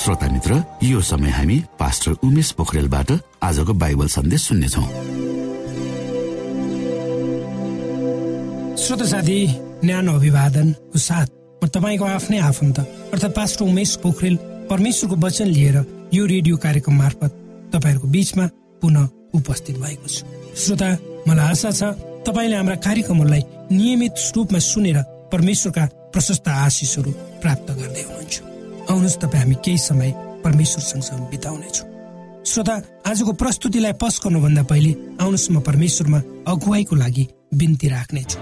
श्रोता मित्र यो समय हामी पास्टर उमेश पोखरेलबाट आजको बाइबल सन्देश सुन्नेछौ। श्रोत साथी न्यानो अभिवादनको साथ म तपाईँको आफ्नै आफन्त अर्थात् पास्टर उमेश पोखरेल परमेश्वरको वचन लिएर यो रेडियो कार्यक्रम मार्फत तपाईँहरूको बीचमा पुनः उपस्थित भएको छु। श्रोता मलाई आशा छ तपाईँले हाम्रा कार्यक्रमहरूलाई नियमित रूपमा सुनेर परमेश्वरका प्रशस्त आशिषहरू प्राप्त गर्दै हुनुहुन्छ। आउनुहोस् तपाईँ हामी केही समय परमेश्वर सँगसँग बिताउनेछौँ। श्रोता आजको प्रस्तुतिलाई पस गर्नुभन्दा पहिले आउनुहोस् म परमेश्वरमा अगुवाईको लागि बिन्ती राख्नेछु।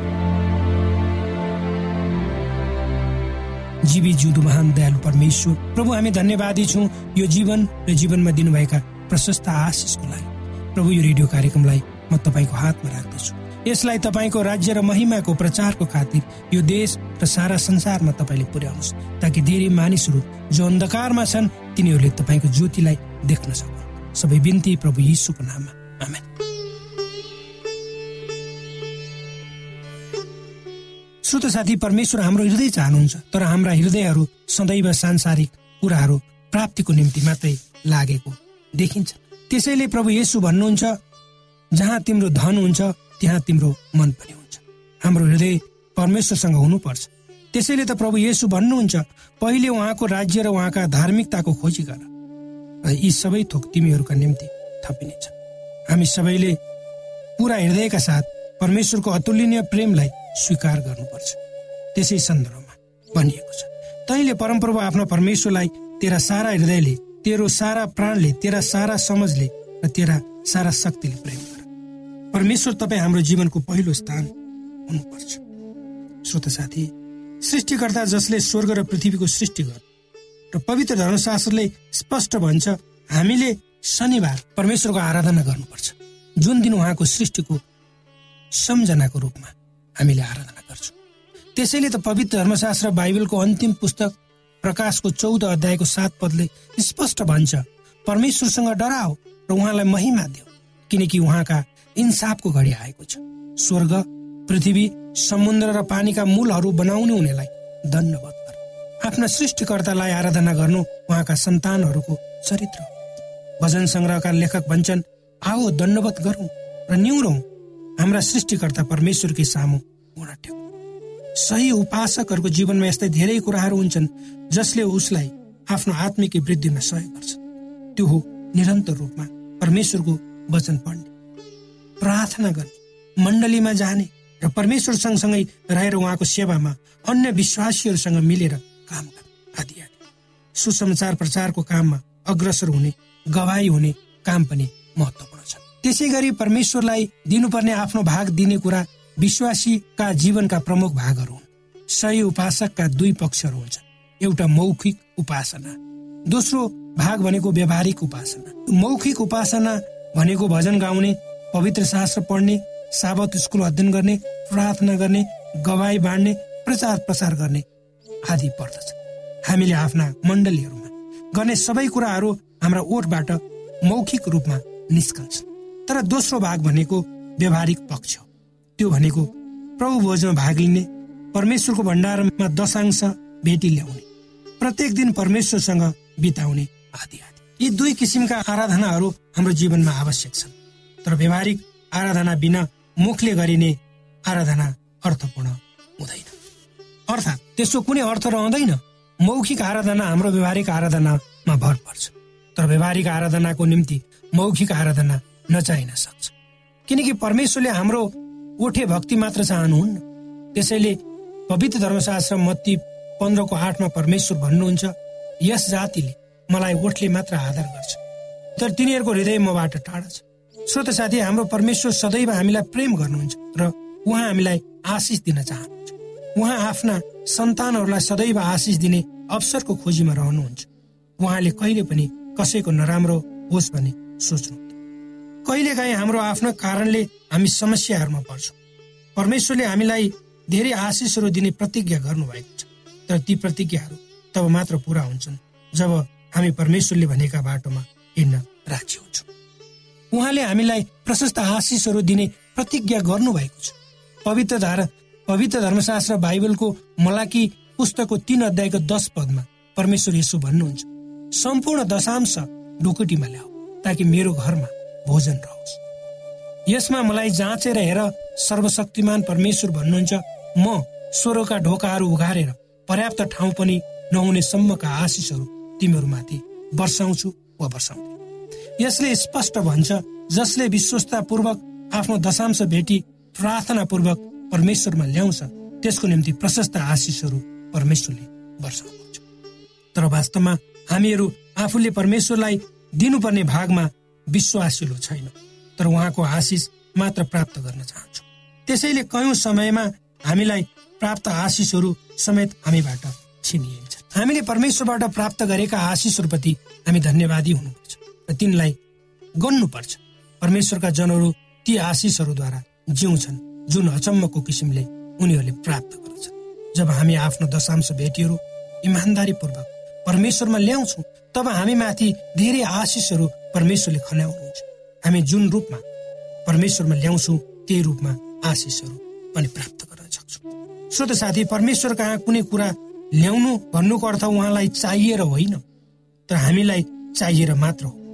जीवी जिउँदो महान दयालु परमेश्वर प्रभु हामी धन्यवादी छौँ। यो जीवन र जीवनमा दिनुभएका प्रशस्त आशिषको लागि। प्रभु यो रेडियो कार्यक्रमलाई म तपाईँको हातमा राख्दछु। यसलाई तपाईँको राज्य र महिमाको प्रचारको खातिर यो देश र सारा संसारमा तपाईँले पुर्याउनुहोस् ताकि धेरै मानिसहरू जो अन्धकारमा छन् तिनीहरूले तपाईँको ज्योतिलाई देख्न सकुन्। सबै बिन्ती प्रभु यीशुको नाममा। आमेन। श्रोत साथी परमेश्वर हाम्रो हृदय चाहनुहुन्छ तर हाम्रा हृदयहरू सदैव सांसारिक कुराहरू प्राप्तिको निम्ति मात्रै लागेको देखिन्छ। त्यसैले प्रभु येसु भन्नुहुन्छ जहाँ तिम्रो धन हुन्छ त्यहाँ तिम्रो मन पनि हुन्छ। हाम्रो हृदय परमेश्वरसँग हुनुपर्छ। त्यसैले त प्रभु येसु भन्नुहुन्छ पहिले उहाँको राज्य र उहाँका धार्मिकताको खोजी गर। यी सबै थोक तिमीहरूका निम्ति थपिनेछ। हामी सबैले पुरा हृदयका साथ परमेश्वरको अतुलनीय प्रेमलाई स्वीकार गर्नुपर्छ। त्यसै सन्दर्भमा भनिएको छ तैँले परमप्रभु आफ्नो परमेश्वरलाई तेरा सारा हृदयले तेरो सारा प्राणले तेरा सारा समझले र तेरा सारा शक्तिले प्रेम गर। परमेश्वर तपाईँ हाम्रो जीवनको पहिलो स्थान हुनुपर्छ। श्रोत साथी सृष्टिकर्ता जसले स्वर्ग र पृथ्वीको सृष्टि गर र पवित्र धर्मशास्त्रले स्पष्ट भन्छ हामीले शनिबार परमेश्वरको आराधना गर्नुपर्छ। जुन दिन उहाँको सृष्टिको सम्झनाको रूपमा हामीले आराधना गर्छौँ। त्यसैले त पवित्र धर्मशास्त्र बाइबलको अन्तिम पुस्तक प्रकाशको चौध अध्यायको सात पदले स्पष्ट भन्छ परमेश्वरसँग डराओ र उहाँलाई महिमा देऊ किनकि उहाँका इन्साफको घडी आएको छ। स्वर्ग पृथ्वी समुद्र र पानीका मूलहरू बनाउने हुनेलाई धन्यवाद गर। आफ्ना सृष्टिकर्तालाई आराधना गर्नु उहाँका सन्तानहरूको चरित्र भजन सङ्ग्रहका लेखक भन्छन् आओ दण्डवत गरौँ र निहुरौँ। हाम्रा सृष्टिकर्ता परमेश्वरकै सामु सही उपासकहरूको जीवनमा यस्तै धेरै कुराहरू हुन्छन् जसले उसलाई आफ्नो आत्मिक वृद्धिमा सहयोग गर्छ। त्यो हो निरन्तर रूपमा परमेश्वरको वचन पढ्ने प्रार्थना गर्ने मण्डलीमा जाने र परमेश्वर सँगसँगै रहेर उहाँको सेवामा अन्य विश्वासीहरूसँग मिलेर काम गर्ने आदि आदि। सुसमाचार प्रचारको काममा अग्रसर हुने गवाई हुने काम पनि महत्वपूर्ण छ त्यसै गरी परमेश्वरलाई दिनुपर्ने आफ्नो भाग दिने कुरा विश्वासीका जीवनका प्रमुख भागहरू हुन्। सही उपासकका दुई पक्षहरू हुन्छन्। एउटा मौखिक उपासना दोस्रो भाग भनेको व्यावहारिक उपासना। मौखिक उपासना भनेको भजन गाउने पवित्र शास्त्र पढ्ने साबत स्कुल अध्ययन गर्ने प्रार्थना गर्ने गवाई बाँड्ने प्रचार प्रसार गर्ने आदि पर्दछ हामीले आफ्ना मण्डलीहरूमा गर्ने सबै कुराहरू हाम्रा ओठबाट मौखिक रूपमा निस्कन्छ। तर दोस्रो भाग भनेको व्यावहारिक पक्ष हो। त्यो भनेको प्रभु भोजमा भाग लिने परमेश्वरको भण्डारमा दशांश भेटी ल्याउने प्रत्येक दिन परमेश्वरसँग बिताउने आदि आदि। यी दुई किसिमका आराधनाहरू हाम्रो जीवनमा आवश्यक छन्। तर व्यवहारिक आराधना बिना मुखले गरिने आराधना अर्थपूर्ण हुँदैन। अर्थात् त्यसको कुनै अर्थ रहँदैन। मौखिक आराधना हाम्रो व्यवहारिक आराधनामा भर पर्छ। तर व्यवहारिक आराधनाको निम्ति मौखिक आराधना नचाहिन सक्छ। किनकि परमेश्वरले हाम्रो ओठे भक्ति मात्र चाहनुहुन्न। त्यसैले पवित्र धर्मशास्त्र मत्ती पन्ध्रको आठमा परमेश्वर भन्नुहुन्छ यस जातिले मलाई ओठले मात्र आदर गर्छ। तर तिनीहरूको हृदय मबाट टाढा छ। श्रोत साथी हाम्रो परमेश्वर सदैव हामीलाई प्रेम गर्नुहुन्छ र उहाँ हामीलाई आशिष दिन चाहनुहुन्छ। उहाँ आफ्ना सन्तानहरूलाई सदैव आशिष दिने अवसरको खोजीमा रहनुहुन्छ। उहाँले कहिले पनि कसैको नराम्रो होस् भन्ने सोच्नु कहिलेकाहीँ हाम्रो आफ्नो कारणले हामी समस्याहरूमा पर्छौँ। परमेश्वरले हामीलाई धेरै आशिषहरू दिने प्रतिज्ञा गर्नुभएको छ। तर ती प्रतिज्ञाहरू तब मात्र पुरा हुन्छन् जब हामी परमेश्वरले भनेका बाटोमा हिँड्न राजी हुन्छौँ। उहाँले हामीलाई प्रशस्त आशिषहरू दिने प्रतिज्ञा गर्नुभएको छ। पवित्र धारा पवित्र धर्मशास्त्र बाइबलको मलाकी पुस्तकको तीन अध्यायको दश पदमा परमेश्वर यसो भन्नुहुन्छ सम्पूर्ण दशांश ढुकुटीमा ल्याऊ ताकि मेरो घरमा भोजन रहोस्। यसमा मलाई जाँचेर हेर सर्वशक्तिमान परमेश्वर भन्नुहुन्छ म स्वरका ढोकाहरू उघारेर पर्याप्त ठाउँ पनि नहुने सम्मका आशिषहरू तिमीहरूमाथि वर्षाउँछु वा वर्षाउँदै यसले स्पष्ट भन्छ जसले विश्वस्तापूर्वक आफ्नो दशांश भेटी प्रार्थना पूर्वक परमेश्वरमा ल्याउँछ त्यसको निम्ति प्रशस्त आशिषहरू परमेश्वरले वर्षाउनुहुन्छ। तर वास्तवमा हामीहरू आफूले परमेश्वरलाई दिनुपर्ने भागमा विश्वासिलो छैन तर उहाँको आशिष मात्र प्राप्त गर्न चाहन्छौँ। त्यसैले कयौँ समयमा हामीलाई प्राप्त आशिषहरू समेत हामीबाट छिनिन्छ हामीले परमेश्वरबाट प्राप्त गरेका आशिषहरूप्रति हामी धन्यवादी हुनुपर्छ। तिनलाई गन्नुपर्छ। परमेश्वरका जनहरू ती आशिषहरूद्वारा जिउँछन् जुन अचम्मको किसिमले उनीहरूले प्राप्त गर्छ जब हामी आफ्नो दशांश भेटीहरू इमान्दारीपूर्वक परमेश्वरमा ल्याउँछौँ तब हामी माथि धेरै आशिषहरू परमेश्वरले खन्याउनुहुन्छ। हामी जुन रूपमा परमेश्वरमा ल्याउँछौँ त्यही रूपमा आशिषहरू पनि प्राप्त गर्न सक्छौँ। श्रोत साथी परमेश्वर कहाँ कुनै कुरा ल्याउनु भन्नुको अर्थ उहाँलाई चाहिएर होइन। तर हामीलाई चाहिएर मात्र हो।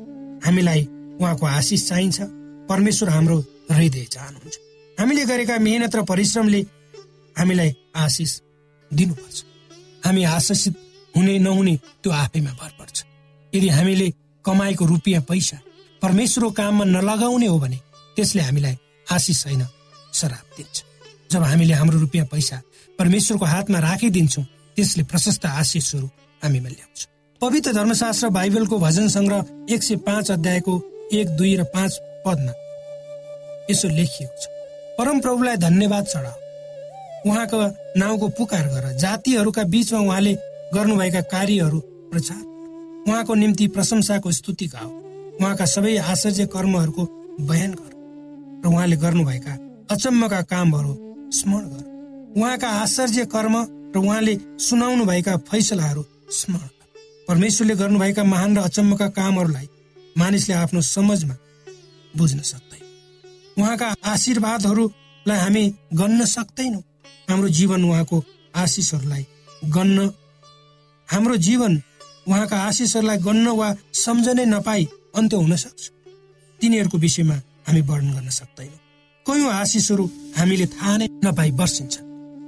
हामीलाई उहाँको आशिष चाहिन्छ परमेश्वर हाम्रो हृदय चाहनुहुन्छ। हामीले गरेका मेहनत र परिश्रमले हामीलाई आशिष दिनुपर्छ। हामी आशिषित हुने नहुने त्यो आफैमा भर पर्छ। यदि हामीले कमाएको रुपियाँ पैसा परमेश्वरको काममा नलगाउने हो भने त्यसले हामीलाई आशिष छैन श्राप दिन्छ। जब हामीले हाम्रो रुपियाँ पैसा परमेश्वरको हातमा राखिदिन्छौँ त्यसले प्रशस्त आशिषहरू हामीमा ल्याउँछ। पवित्र धर्मशास्त्र बाइबलको भजन सङ्ग्रह एक सय पाँच अध्यायको एक दुई र पाँच पदमा यसो लेखिएको छ। परम प्रभुलाई धन्यवाद चढाऊ उहाँको नाउँको पुकार गर। जातिहरूका बीचमा उहाँले गर्नुभएका कार्यहरू प्रचार। उहाँको निम्ति प्रशंसाको स्तुति गाओ। उहाँका सबै आश्चर्य कर्महरूको बयान गर। र उहाँले गर्नुभएका अचम्मका कामहरू स्मरण गर। उहाँका आश्चर्य कर्म र उहाँले सुनाउनु भएका फैसलाहरू स्मरण। परमेश्वरले गर्नुभएका महान र अचम्मका कामहरूलाई मानिसले आफ्नो समझमा बुझ्न सक्दैन। उहाँका आशीर्वादहरूलाई हामी गन्न सक्दैनौँ। हाम्रो जीवन उहाँको आशिषहरूलाई गन्न हाम्रो जीवन उहाँका आशिषहरूलाई गन्न वा सम्झनै नपाई अन्त्य हुन सक्छ। तिनीहरूको विषयमा हामी वर्णन गर्न सक्दैनौँ। कयौँ आशिषहरू हामीले थाहा नै नपाई वर्षिन्छ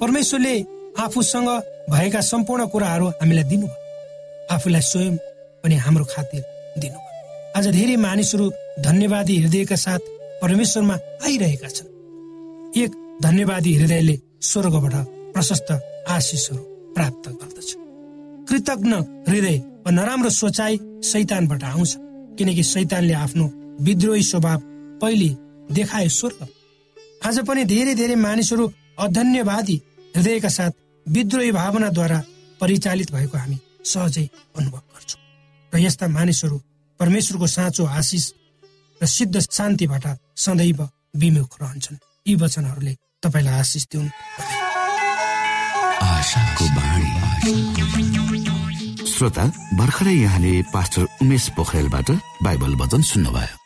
परमेश्वरले आफूसँग भएका सम्पूर्ण कुराहरू हामीलाई दिनुभयो। आफूलाई स्वयं पनि हाम्रो खातिर दिनुभयो आज धेरै मानिसहरू धन्यवादी हृदयका साथ परमेश्वरमा आइरहेका छन्। एक धन्यवादी हृदयले स्वर्गबाट प्रशस्त आशिषहरू प्राप्त गर्दछ। कृतज्ञ हृदय वा नराम्रो सोचाइ शैतानबाट आउँछ। किनकि शैतानले आफ्नो विद्रोही स्वभाव पहिले देखाए स्वर्ग। आज पनि धेरै धेरै मानिसहरू अधन्यवादी हृदयका साथ विद्रोही भावनाद्वारा परिचालित भएको हामी सहजै अनुभव गर्छौँ। र यस्ता मानिसहरू परमेश्वरको साँचो आशिष र सिद्ध शान्तिबाट सदैव विमुख रहन्छन्। यी वचनहरूले तपाईँलाई आशिष दिउन्। श्रोता भर्खरै यहाँले पास्टर उमेश पोखरेलबाट बाइबल वचन सुन्नुभयो।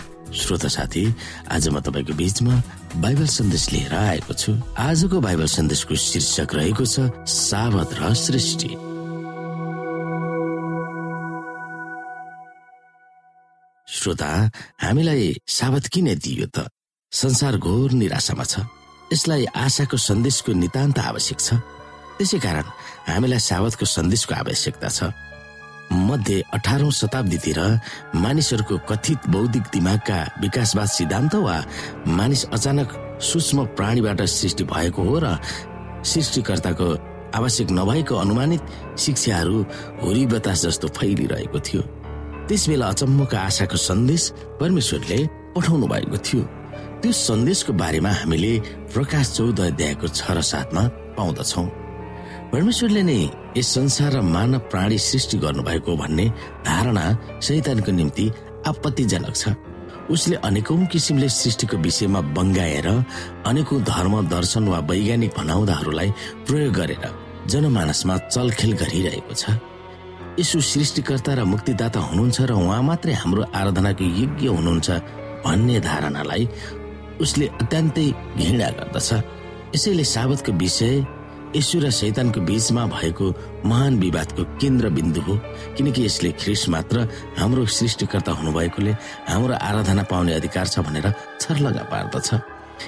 श्रोता साथी आज म तपाईँको बीचमा बाइबल सन्देश लिएर आएको छु। आजको बाइबल सन्देशको शीर्षक रहेको छ सावत र सृष्टि। श्रोता हामीलाई साबत किन दियो त? संसार घोर निराशामा छ। यसलाई आशाको सन्देशको नितान्त आवश्यक छ। त्यसै कारण हामीलाई साबतको सन्देशको आवश्यकता छ। मध्य अठारौं शताब्दीतिर मानिसहरूको कथित बौद्धिक दिमागका विकासवाद सिद्धान्त वा मानिस अचानक सूक्ष्म प्राणीबाट सृष्टि भएको हो र सृष्टिकर्ताको आवश्यक नभएको अनुमानित शिक्षाहरू हुरी बतास जस्तो फैलिरहेको थियो। त्यस बेला अचम्मका आशाको सन्देश परमेश्वरले पठाउनु भएको थियो। त्यो सन्देशको बारेमा हामीले प्रकाश चौध अध्यायको छ र साथमा पाउँदछौँ। परमेश्वरले नै यस संसार र मानव प्राणी सृष्टि गर्नुभएको भन्ने धारणा शैतानको निम्ति आपत्तिजनक छ। उसले अनेकौं किसिमले सृष्टिको विषयमा बङ्गाएर अनेकौं धर्म दर्शन वा वैज्ञानिक भनाउँदाहरूलाई प्रयोग गरेर जनमानसमा चलखेल गरिरहेको छ। यसो सृष्टिकर्ता र मुक्तिदाता हुनुहुन्छ र उहाँ मात्रै हाम्रो आराधनाको योग्य हुनुहुन्छ भन्ने धारणालाई उसले अत्यन्तै घृणा गर्दछ। यसैले साबतको विषय यसु र शैतानको बीचमा भएको महान विवादको केन्द्र बिन्दु हो किनकि यसले ख्रिस मात्र हाम्रो सृष्टिकर्ता हुनुभएकोले हाम्रो आराधना पाउने अधिकार छ भनेर छर्लगा पार्दछ।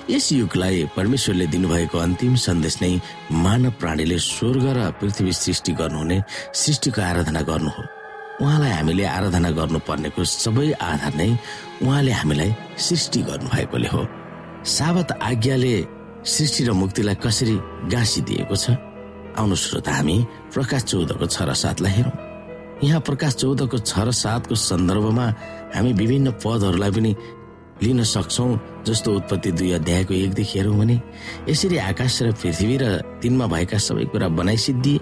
यस युगलाई परमेश्वरले दिनुभएको अन्तिम सन्देश नै मानव प्राणीले स्वर्ग र पृथ्वी सृष्टि गर्नुहुने सृष्टिको आराधना गर्नु हो। उहाँलाई हामीले आराधना गर्नुपर्नेको सबै आधार नै उहाँले हामीलाई सृष्टि गर्नुभएकोले हो। साबत आज्ञाले सृष्टि र मुक्तिलाई कसरी गाँसिदिएको छ? आउनु श्रोता हामी प्रकाश चौधको छ र सातलाई हेरौँ। यहाँ प्रकाश चौधको छ र सातको सन्दर्भमा हामी विभिन्न पदहरूलाई पनि लिन सक्छौ जस्तो उत्पत्ति दुई अध्यायको एकदेखि हेरौँ भने यसरी आकाश र पृथ्वी र तिनमा भएका सबै कुरा बनाइसिद्धिए।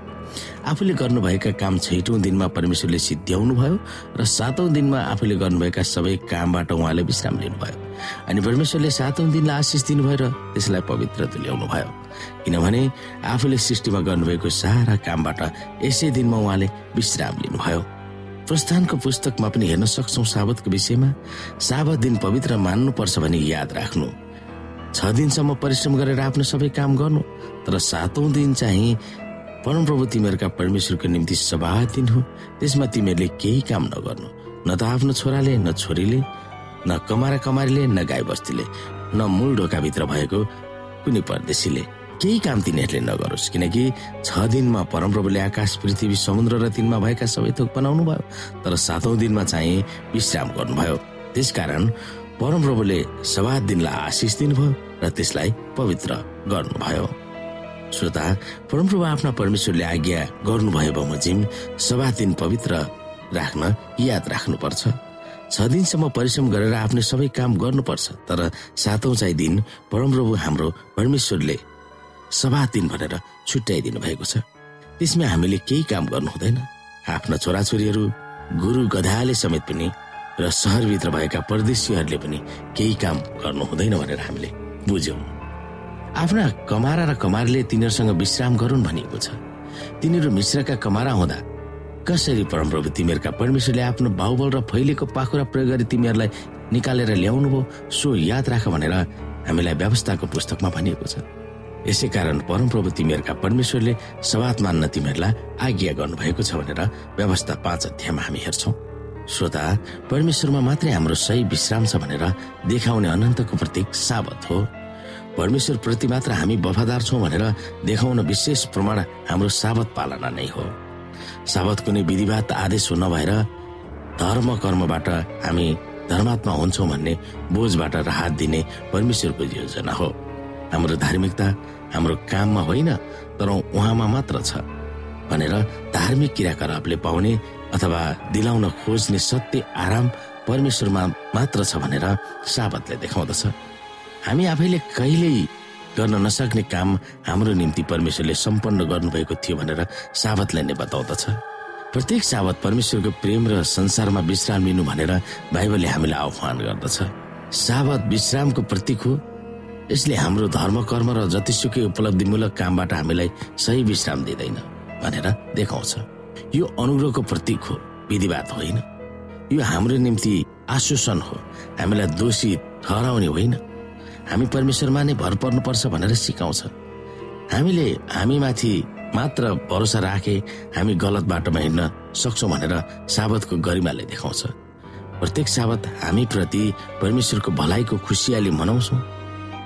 आफूले गर्नुभएका काम छैटौँ दिनमा परमेश्वरले सिद्ध्याउनु भयो र सातौं दिनमा आफूले गर्नुभएका सबै कामबाट उहाँले विश्राम लिनुभयो। अनि परमेश्वरले सातौं दिनलाई आशिष दिनुभयो र त्यसलाई पवित्र तुल्याउनु भयो किनभने आफूले सृष्टिमा गर्नुभएको सारा कामबाट यसै दिनमा उहाँले विश्राम लिनुभयो। प्रस्थानको पुस्तकमा पनि हेर्न सक्छौ साबतको विषयमा साबत दिन पवित्र मान्नुपर्छ भने याद राख्नु। छ दिनसम्म परिश्रम गरेर आफ्नो सबै काम गर्नु तर सातौं दिन चाहिँ परमप्रभु तिमीहरूका परमेश्वरको निम्ति सभा दिन हो। त्यसमा तिमीहरूले केही काम नगर्नु न त आफ्नो छोराले न छोरीले न कमारा कमारीले न गाई बस्तीले न मूल ढोकाभित्र भएको कुनै परदेशीले केही काम तिनीहरूले नगरोस्। किनकि छ दिनमा परमप्रभुले आकाश पृथ्वी समुद्र र तिनमा भएका सबै थोक बनाउनु भयो। तर सातौं दिनमा चाहिँ विश्राम गर्नुभयो। त्यसकारण परमप्रभुले सभा दिनलाई आशिष दिनुभयो र त्यसलाई पवित्र गर्नुभयो। श्रोता परमप्रभु आफ्ना परमेश्वरले आज्ञा गर्नुभयो बमोजिम सभा दिन पवित्र राख्न याद राख्नुपर्छ। छ दिनसम्म परिश्रम गरेर आफ्नो सबै काम गर्नुपर्छ तर सातौं चाहिँ दिन परमप्रभु हाम्रो परमेश्वरले सभा दिन भनेर छुट्याइदिनु भएको छ। त्यसमा हामीले केही काम गर्नु हुँदैन। आफ्ना छोराछोरीहरू गुरु गधाले समेत पनि र सहरभित्र भएका परदेशीहरूले पनि केही काम गर्नु हुँदैन भनेर हामीले बुझ्यौँ। आफ्ना कमारा र कमारले तिनीहरूसँग विश्राम गरून् भनिएको छ। तिनीहरू मिश्रका कमारा हुँदा कसरी परमप्रभु तिमीहरूका परमेश्वरले आफ्नो बाहुबल र फैलिएको पाखुरा प्रयोग गरी तिमीहरूलाई निकालेर ल्याउनु भयो सो याद राख भनेर हामीलाई व्यवस्थाको पुस्तकमा भनिएको छ। यसै कारण परमप्रभु तिमीहरूका परमेश्वरले सवाद मान्न तिमीहरूलाई आज्ञा गर्नुभएको छ भनेर व्यवस्था पाँच अध्यायमा हामी हेर्छौँ। श्रोता परमेश्वरमा मात्रै हाम्रो सही विश्राम छ भनेर देखाउने अनन्तको प्रतीक साबत हो। परमेश्वर प्रति मात्र हामी वफादार छौँ भनेर देखाउन विशेष प्रमाण हाम्रो साबत पालना नै हो। साबत कुनै विधिवाद आदेश हो नभएर धर्म कर्मबाट हामी धर्मात्मा हुन्छौँ भन्ने बोझबाट राहत दिने परमेश्वरको योजना हो। हाम्रो धार्मिकता हाम्रो काममा होइन तर उहाँमा मात्र छ भनेर धार्मिक क्रियाकलापले पाउने अथवा दिलाउन खोज्ने सत्य आराम परमेश्वरमा मात्र छ भनेर साबतले देखाउँदछ। हामी आफैले कहिल्यै गर्न नसक्ने काम हाम्रो निम्ति परमेश्वरले सम्पन्न गर्नुभएको थियो भनेर साबतले नै बताउँदछ। प्रत्येक साबत परमेश्वरको प्रेम र संसारमा विश्राम लिनु भनेर बाइबलले हामीलाई आह्वान गर्दछ। साबत विश्रामको प्रतीक हो। यसले हाम्रो धर्म कर्म र जतिसुकै उपलब्धिमूलक कामबाट हामीलाई सही विश्राम दिँदैन भनेर देखाउँछ। यो अनुग्रहको प्रतीक हो विधिवाद होइन। यो हाम्रो निम्ति आश्वासन हो। हामीलाई दोषी ठहराउने होइन। हामी परमेश्वरमा नै भर पर्नुपर्छ भनेर सिकाउँछ। हामीले हामीमाथि मात्र भरोसा राखे हामी गलत बाटोमा हिँड्न सक्छौँ भनेर साबतको गरिमाले देखाउँछ। प्रत्येक साबत हामी प्रति परमेश्वरको भलाइको खुसियाली मनाउँछौँ।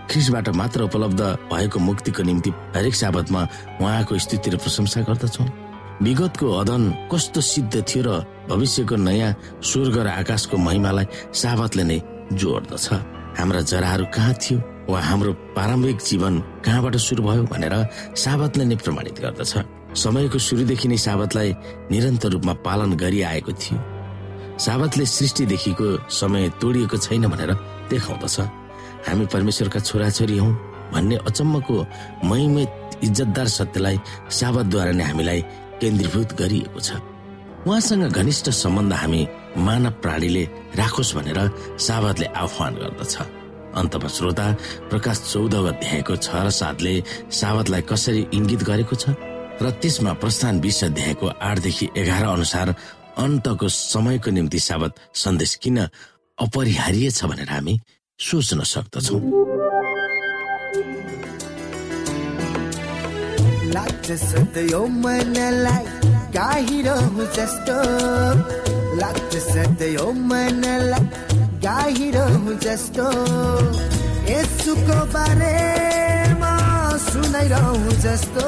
ख्रिसबाट मात्र उपलब्ध भएको मुक्तिको निम्ति हरेक साबतमा उहाँको स्थिति र प्रशंसा गर्दछौँ। विगतको अदन कस्तो सिद्ध थियो र भविष्यको नयाँ स्वर्ग र आकाशको महिमालाई साबतले नै जोड्दछ। हाम्रा जराहरू कहाँ थियो वा हाम्रो प्रारम्भिक जीवन कहाँबाट सुरु भयो भनेर साबतले नै प्रमाणित गर्दछ। समयको सुरुदेखि नै साबतलाई निरन्तर रूपमा पालन गरिआएको थियो। साबतले सृष्टिदेखिको समय तोडिएको छैन भनेर देखाउँदछ। हामी परमेश्वरका छोराछोरी हौ भन्ने अचम्मको महिमित इज्जतदार सत्यलाई साबतद्वारा नै हामीलाई केन्द्रीभूत गरिएको छ। उहाँसँग घनिष्ठ सम्बन्ध हामी मानव प्राणीले राखोस् भनेर साबतले आह्वान गर्दछ। अन्तमा श्रोता प्रकाश चौध अध्यायको छ र सातले साबतलाई कसरी इङ्गित गरेको छ? र त्यसमा प्रस्थान बिस अध्यायको आठदेखि एघार अनुसार अन्तको समयको निम्ति साबत सन्देश किन अपरिहार्य छ भनेर हामी सोच्न सक्दछौ। लाग्छ सधैँ मनलाई जस्तो। लाग्छ सधैँ मनलाई। गाहिरहँ जस्तो। यसुको बारेमा सुनाइरहँ जस्तो।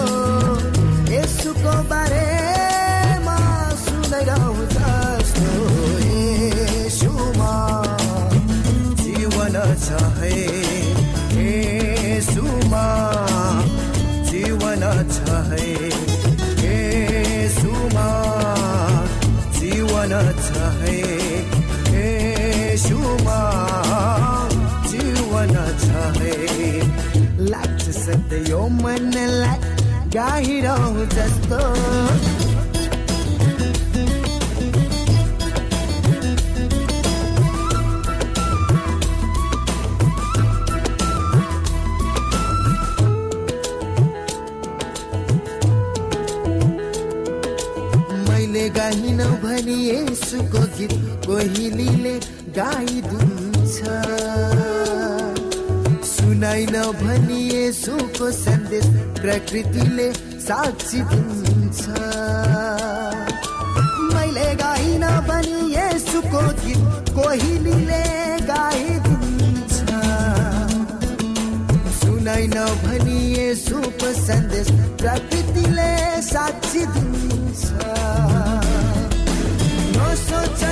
यसुको बारेमा सधैँ यो मनलाई गाहिरहँ जस्तो। मैले गाइन भने यसुको गीत कोहिलीले गाइदिन्छ। सुनाइन भने यसुको सन्देश प्रकृतिले साक्षी दिन्छ। मैले गाइन भने यसुको गीत कोहिलीले गाइदिन्छ। सुनाइन भनी यसुको सन्देश प्रकृतिले साक्षी दिन्छ। नसोच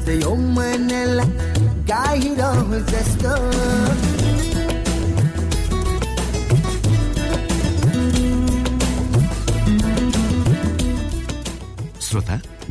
लाग्छ सधैँ यो मनलाई गाइरहँ जस्तो